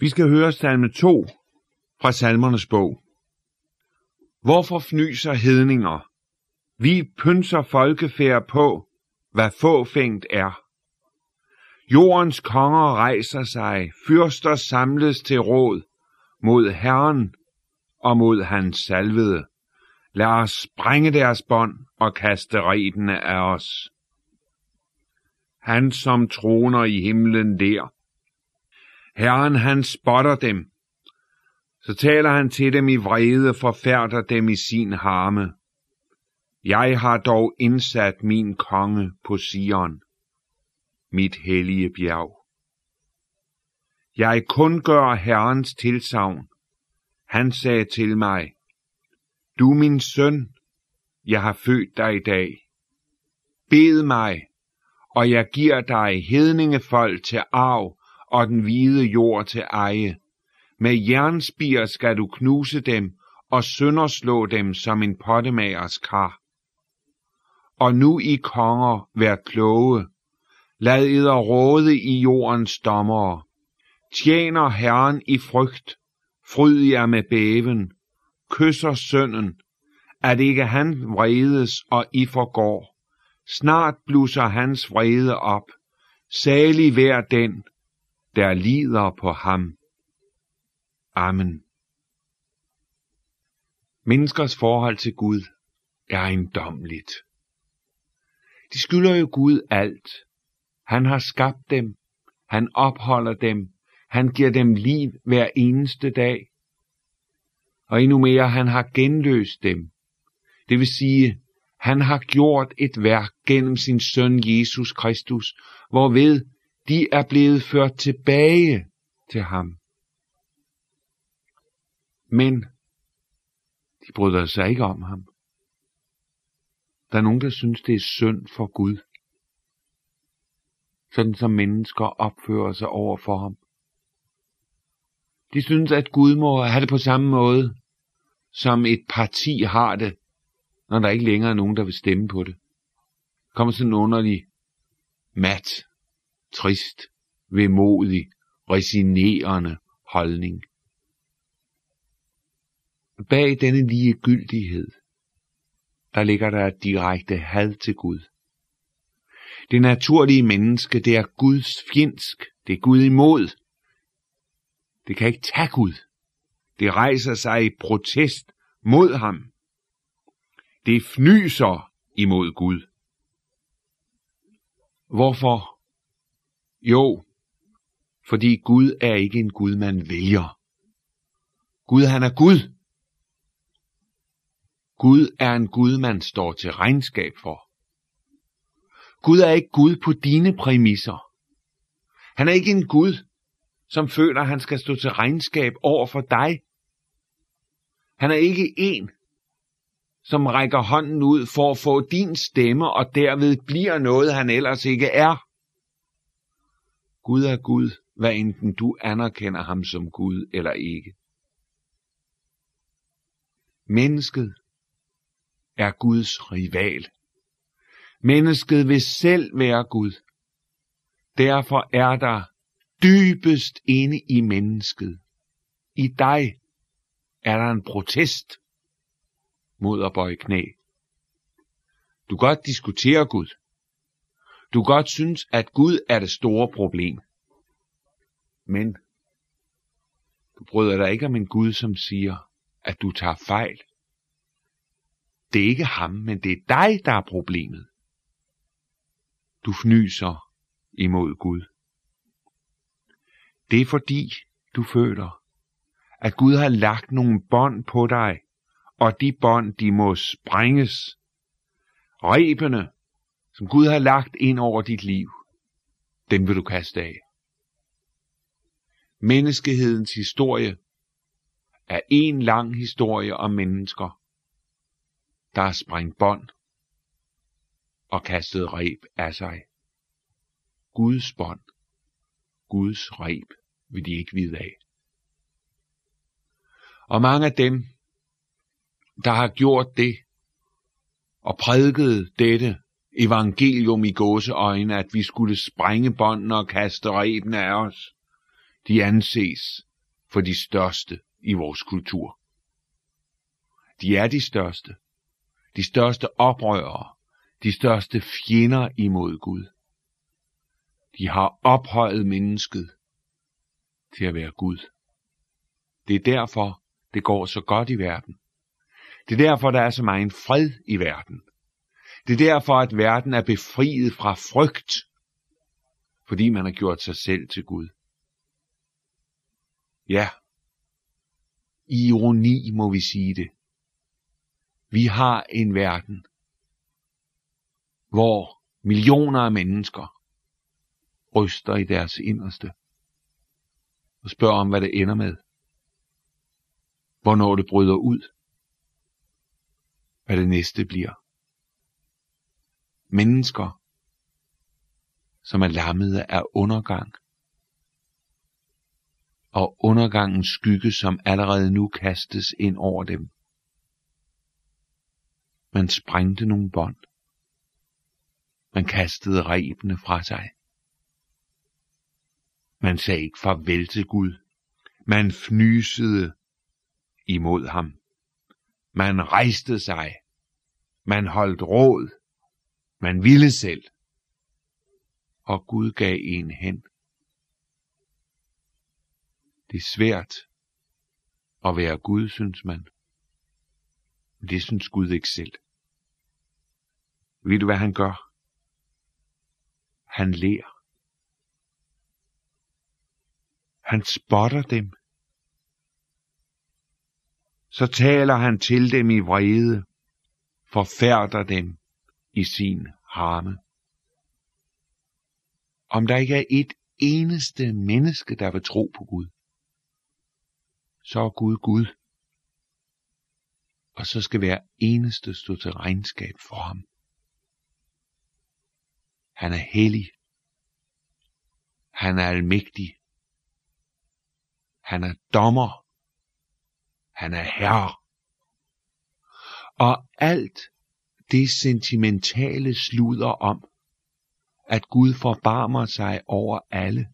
Vi skal høre salme 2 fra salmernes bog. Hvorfor fnyser hedninger? Vi pynser folkefærd på, hvad fåfængt er. Jordens konger rejser sig, fyrster samles til råd mod Herren og mod hans salvede. Lad os sprænge deres bånd og kaste redene af os. Han som troner i himlen der. Herren han spotter dem. Så taler han til dem i vrede, forfærder dem i sin harme. Jeg har dog indsat min konge på Sion, mit hellige bjerg. Jeg kun gør Herrens tilsavn. Han sagde til mig, Du min søn, jeg har født dig i dag. Bed mig, og jeg giver dig hedningefolk til arv og den hvide jord til eje. Med jernspir skal du knuse dem og sønderslå dem som en pottemagers kar. Og nu I konger, vær kloge. Lad eder råde i jordens dommere. Tjener Herren i frygt. Fryd jer med bæven. Kysser sønnen. At ikke han vredes og I forgår. Snart blusser hans vrede op. Salig vær den, der lider på ham. Amen. Menneskers forhold til Gud er ejendomligt. De skylder jo Gud alt. Han har skabt dem. Han opholder dem. Han giver dem liv hver eneste dag. Og endnu mere, han har genløst dem. Det vil sige, han har gjort et værk gennem sin søn Jesus Kristus, hvorved de er blevet ført tilbage til ham. Men de bryder sig ikke om ham. Der er nogen, der synes, det er synd for Gud. Sådan som mennesker opfører sig over for ham. De synes, at Gud må have det på samme måde, som et parti har det, når der ikke længere er nogen, der vil stemme på det. Kommer sådan en underlig, mat, trist, vemodig, resignerende holdning. Bag denne ligegyldighed, der ligger der direkte had til Gud. Det naturlige menneske, det er Guds fjendsk. Det er Gud imod. Det kan ikke tage Gud. Det rejser sig i protest mod ham. Det fnyser imod Gud. Hvorfor? Jo, fordi Gud er ikke en Gud, man vælger. Gud, han er Gud. Gud er en Gud, man står til regnskab for. Gud er ikke Gud på dine præmisser. Han er ikke en Gud, som føler, at han skal stå til regnskab over for dig. Han er ikke en, som rækker hånden ud for at få din stemme, og derved bliver noget, han ellers ikke er. Gud er Gud, hvad enten du anerkender ham som Gud eller ikke. Mennesket er Guds rival. Mennesket vil selv være Gud. Derfor er der dybest inde i mennesket, i dig, er der en protest mod at bøje knæ. Du kan godt diskutere Gud. Du kan godt synes, at Gud er det store problem. Men du bryder dig ikke om en Gud, som siger, at du tager fejl. Det er ikke ham, men det er dig, der er problemet. Du fnyser imod Gud. Det er fordi, du føler, at Gud har lagt nogle bånd på dig, og de bånd, de må sprænges. Rebene, som Gud har lagt ind over dit liv, dem vil du kaste af. Menneskehedens historie er en lang historie om mennesker, der har sprængt bånd og kastet reb af sig. Guds bånd, Guds reb vil de ikke vide af. Og mange af dem, der har gjort det og prædiket dette evangelium i gåseøjne, at vi skulle sprænge båndene og kaste reben af os, de anses for de største i vores kultur. De er de største. De største oprørere. De største fjender imod Gud. De har ophøjet mennesket til at være Gud. Det er derfor, det går så godt i verden. Det er derfor, der er så meget fred i verden. Det er derfor, at verden er befriet fra frygt, fordi man har gjort sig selv til Gud. Ja, i ironi må vi sige det. Vi har en verden, hvor millioner af mennesker ryster i deres inderste og spørger om, hvad det ender med. Hvornår det bryder ud. Hvad det næste bliver. Mennesker, som er lammede af undergang. Og undergangens skygge, som allerede nu kastes ind over dem. Man sprængte nogle bånd. Man kastede rebene fra sig. Man sagde ikke farvel til Gud. Man fnysede imod ham. Man rejste sig. Man holdt råd. Man ville selv. Og Gud gav en hen. Det er svært at være Gud, synes man. Men det synes Gud ikke selv. Ved du, hvad han gør? Han lærer. Han spotter dem. Så taler han til dem i vrede, forfærder dem i sin harme. Om der ikke er et eneste menneske, der vil tro på Gud, så er Gud Gud. Og så skal hver eneste stå til regnskab for ham. Han er hellig. Han er almægtig. Han er dommer. Han er herre. Og alt det sentimentale sluder om, at Gud forbarmer sig over alle,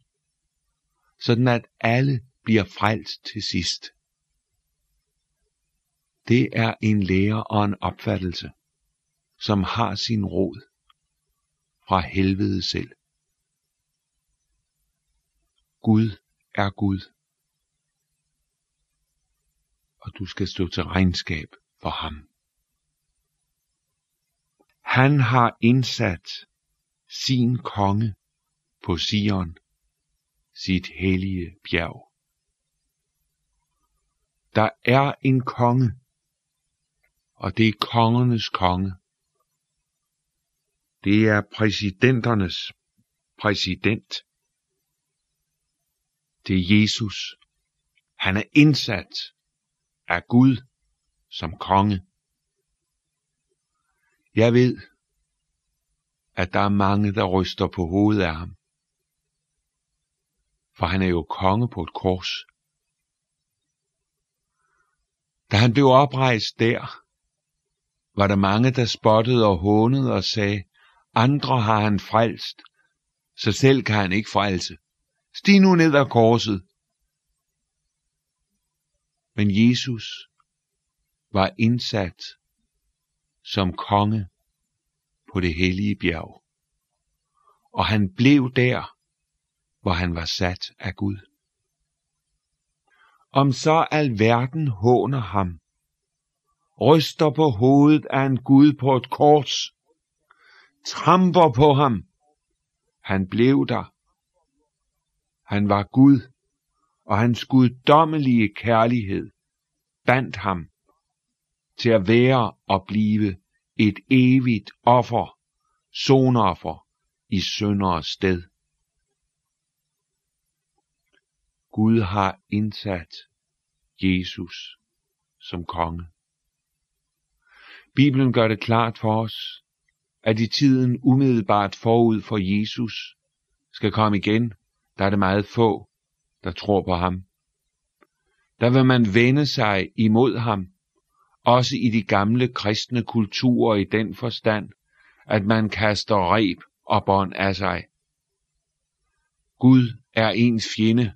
sådan at alle bliver frelst til sidst. Det er en lære og en opfattelse, som har sin rod fra helvede selv. Gud er Gud og du skal stå til regnskab for ham. Han har indsat sin konge på Sion, sit hellige bjerg. Der er en konge, og det er kongernes konge. Det er præsidenternes præsident. Det er Jesus. Han er indsat af Gud som konge. Jeg ved, at der er mange, der ryster på hovedet af ham. For han er jo konge på et kors. Da han blev oprejst der, var der mange, der spottede og hånede og sagde, andre har han frelst, så selv kan han ikke frelse. Stig nu ned af korset, men Jesus var indsat som konge på det hellige bjerg. Og han blev der, hvor han var sat af Gud. Om så alverden håner ham, ryster på hovedet af en Gud på et kors, tramper på ham, han blev der. Han var Gud, og hans guddommelige kærlighed bandt ham til at være og blive et evigt offer, sonoffer i synders sted. Gud har indsat Jesus som konge. Bibelen gør det klart for os, at i tiden umiddelbart forud for Jesus skal komme igen, der er det meget få, der tror på ham. Der vil man vende sig imod ham, også i de gamle kristne kulturer i den forstand, at man kaster reb og bånd af sig. Gud er ens fjende,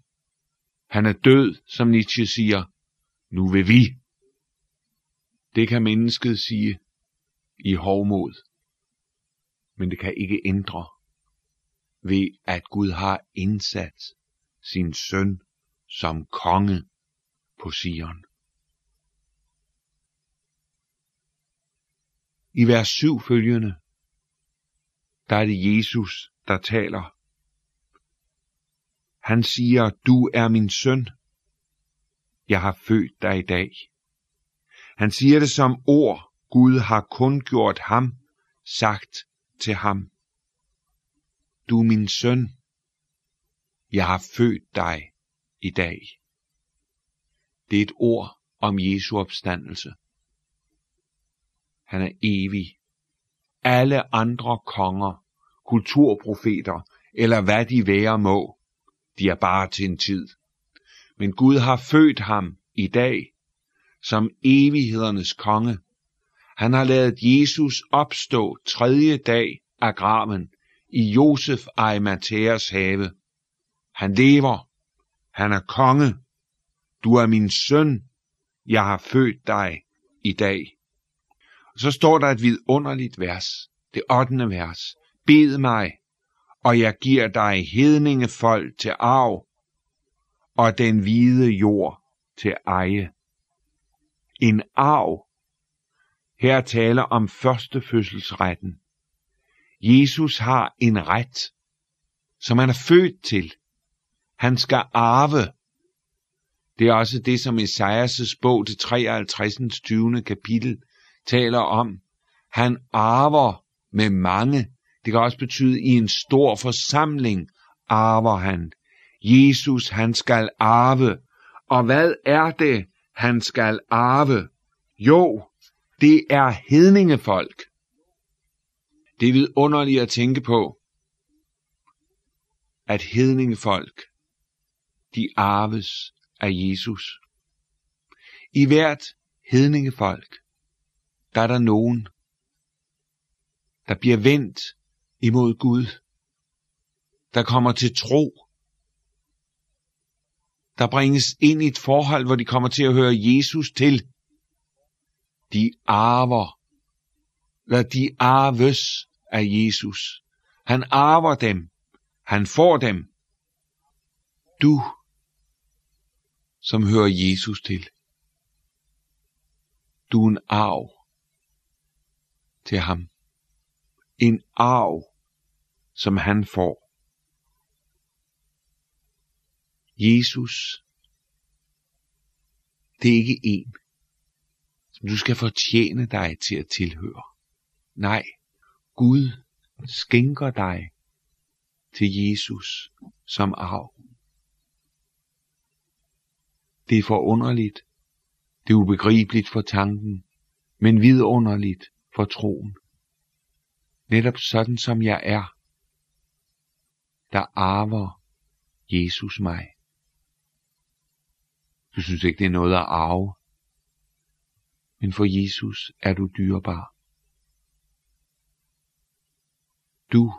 Han er død, som Nietzsche siger. Nu vil vi. Det kan mennesket sige i hovmod. Men det kan ikke ændre ved, at Gud har indsat sin søn som konge på Sion. I vers 7 følgende, der er det Jesus, der taler. Han siger, du er min søn. Jeg har født dig i dag. Han siger det som ord, Gud har kun gjort ham, sagt til ham. Du er min søn. Jeg har født dig i dag. Det er et ord om Jesu opstandelse. Han er evig. Alle andre konger, kulturprofeter eller hvad de være må, de er bare til en tid. Men Gud har født ham i dag som evighedernes konge. Han har lavet Jesus opstå tredje dag af graven i Josef Arimatheas have. Han lever. Han er konge. Du er min søn. Jeg har født dig i dag. Så står der et vidunderligt vers. Det 8. vers. Bed mig, og jeg giver dig hedninge folk til arv, og den hvide jord til eje. En arv. Her taler om førstefødselsretten. Jesus har en ret, som han er født til. Han skal arve. Det er også det, som Esajas' bog, til 53. 20. kapitel, taler om. Han arver med mange. Det kan også betyde, i en stor forsamling arver han. Jesus, han skal arve. Og hvad er det, han skal arve? Jo, det er hedningefolk. Det er vidunderligt at tænke på, at hedningefolk, de arves af Jesus. I hvert hedningefolk, der er der nogen, der bliver vendt imod Gud, der kommer til tro, der bringes ind i et forhold, hvor de kommer til at høre Jesus til. De arver, eller de arves af Jesus. Han arver dem. Han får dem. Du, som hører Jesus til. Du er en arv til ham. En arv, som han får. Jesus, det er ikke en, som du skal fortjene dig til at tilhøre. Nej, Gud skænker dig til Jesus som arv. Det er forunderligt, det er ubegribeligt for tanken, men vidunderligt for troen. Netop sådan som jeg er, der arver Jesus mig. Du synes ikke, det er noget at arve, men for Jesus er du dyrebar. Du,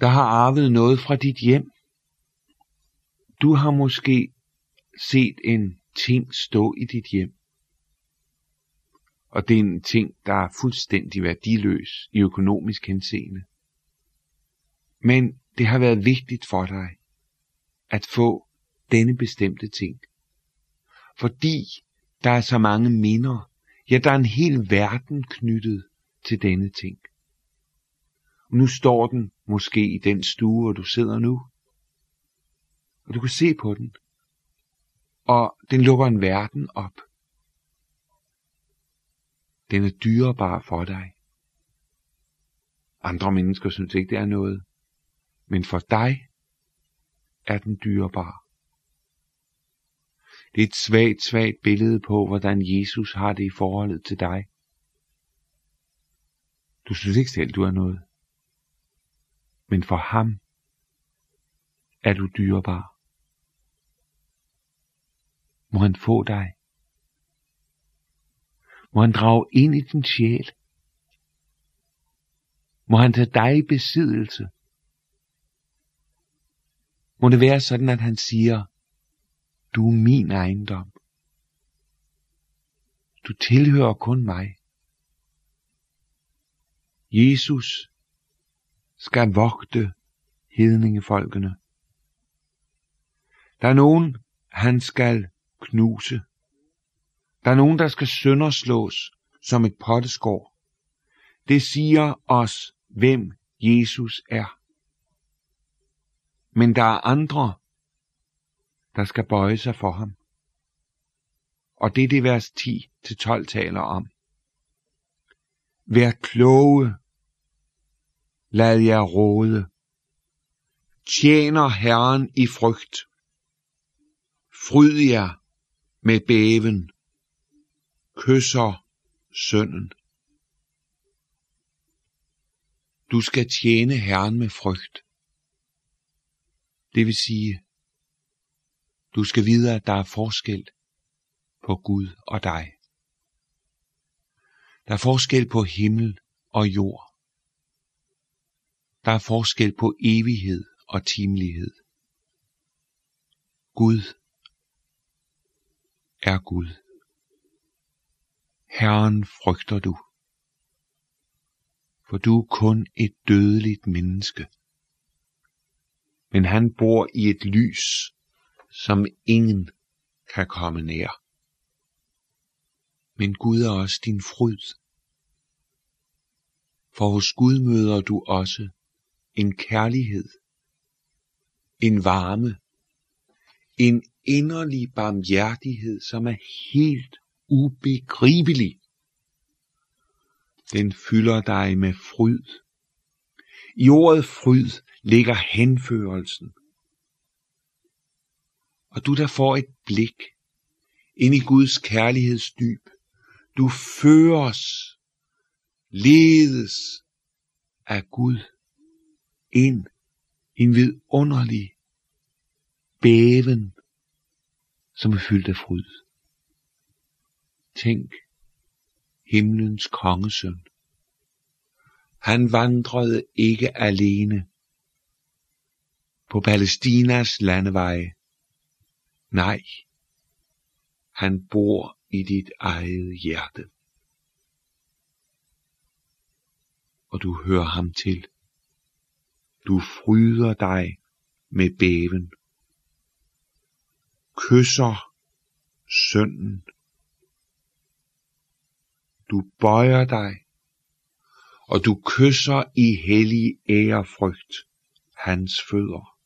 der har arvet noget fra dit hjem. Du har måske set en ting stå i dit hjem. Og det er en ting, der er fuldstændig værdiløs i økonomisk henseende. Men det har været vigtigt for dig at få denne bestemte ting. Fordi der er så mange minder. Ja, der er en hel verden knyttet til denne ting. Nu står den måske i den stue, hvor du sidder nu. Og du kan se på den. Og den lukker en verden op. Den er dyrebar for dig. Andre mennesker synes ikke, det er noget. Men for dig er den dyrebar. Det er et svagt, svagt billede på, hvordan Jesus har det i forholdet til dig. Du synes ikke selv, du er noget men for ham er du dyrebar. Må han få dig. Må han drage ind i din sjæl. Må han tage dig i besiddelse. Må det være sådan, at han siger, du er min ejendom. Du tilhører kun mig. Jesus skal vogte hedningefolkene. Der er nogen, han skal knuse. Der er nogen, der skal sønderslås som et potteskår. Det siger os, hvem Jesus er. Men der er andre, der skal bøje sig for ham. Og det er det vers 10-12 taler om. Vær kloge, lad jer råde. Tjener Herren i frygt. Fryd jer med bæven. Kysser sønnen. Du skal tjene Herren med frygt. Det vil sige, du skal vide, at der er forskel på Gud og dig. Der er forskel på himmel og jord. Der er forskel på evighed og timelighed. Gud er Gud. Herren frygter du, for du er kun et dødeligt menneske. Men han bor i et lys, som ingen kan komme nær. Men Gud er også din fryd. For hos Gud møder du også en kærlighed, en varme, en inderlig barmhjertighed, som er helt ubegribelig. Den fylder dig med fryd. I ordet fryd ligger henførelsen. Og du der får et blik ind i Guds kærlighedsdyb, du føres, ledes af Gud ind i en vidunderlig bæven, som er fyldt af fryd. Tænk, himlens kongesøn. Han vandrede ikke alene på Palæstinas landeveje. Nej, han bor i dit eget hjerte. Og du hører ham til. Du fryder dig med bæven. Kysser sønnen. Du bøjer dig, og du kysser i hellig ærefrygt hans fødder.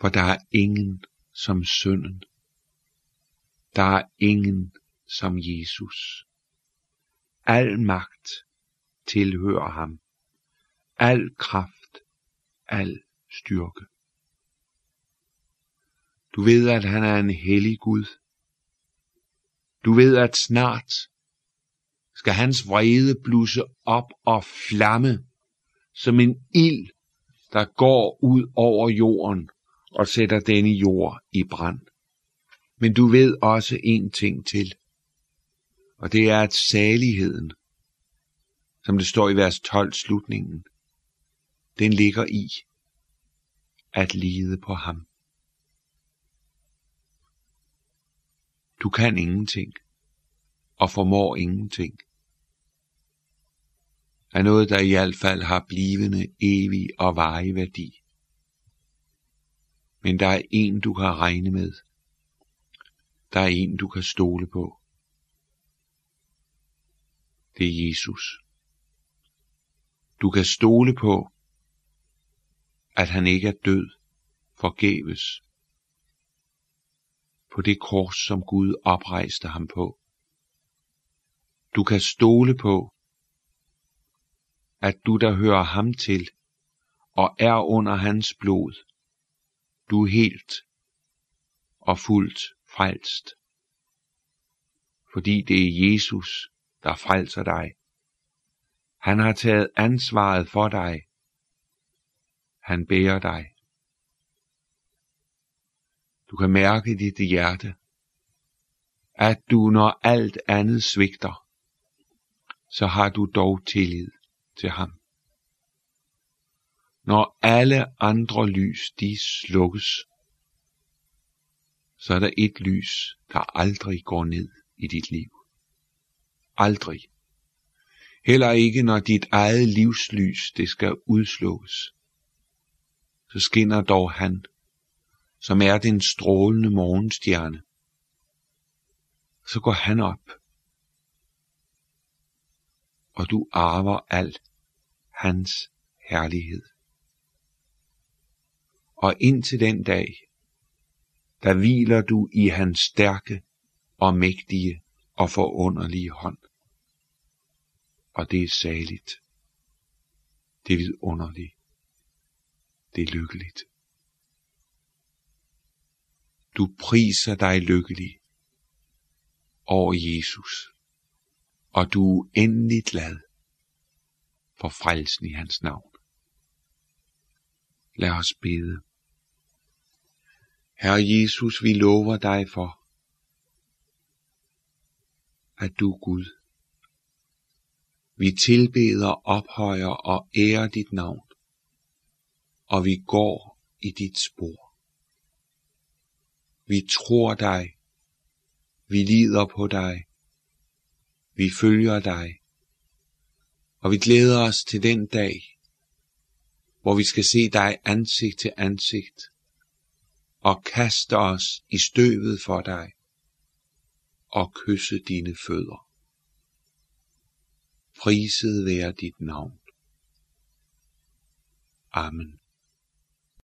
For der er ingen som synden. Der er ingen som Jesus. Al magt tilhører ham. Al kraft, al styrke. Du ved, at han er en hellig Gud. Du ved, at snart skal hans vrede blusse op og flamme som en ild, der går ud over jorden og sætter denne jord i brand. Men du ved også en ting til, og det er, at saligheden, som det står i vers 12 slutningen, den ligger i at lide på ham. Du kan ingenting og formår ingenting. Er noget, der i hvert fald har blivende, evig og varig værdi. Men der er en, du kan regne med. Der er en, du kan stole på. Det er Jesus. Du kan stole på, at han ikke er død forgæves på det kors, som Gud oprejste ham på. Du kan stole på, at du der hører ham til og er under hans blod, du er helt og fuldt frelst. Fordi det er Jesus, der frelser dig. Han har taget ansvaret for dig. Han bærer dig. Du kan mærke i dit hjerte, at du, når alt andet svigter, så har du dog tillid til ham. når alle andre lys de slukkes, så er der et lys, der aldrig går ned i dit liv. Aldrig. Heller ikke når dit eget livslys det skal udslukkes. Så skinner dog han, som er den strålende morgenstjerne. Så går han op, og du arver al hans herlighed. Og indtil den dag, der hviler du i hans stærke og mægtige og forunderlige hånd. Og det er saligt. Det er vidunderligt. Det er lykkeligt. Du priser dig lykkelig over Jesus, og du er endelig glad for frelsen i hans navn. Lad os bede. Herre Jesus, vi lover dig for, at du er Gud. Vi tilbeder, ophøjer og ærer dit navn, og vi går i dit spor. Vi tror dig, vi lider på dig, vi følger dig, og vi glæder os til den dag, hvor vi skal se dig ansigt til ansigt, og kaste os i støvet for dig, og kysse dine fødder. Priset være dit navn. Amen.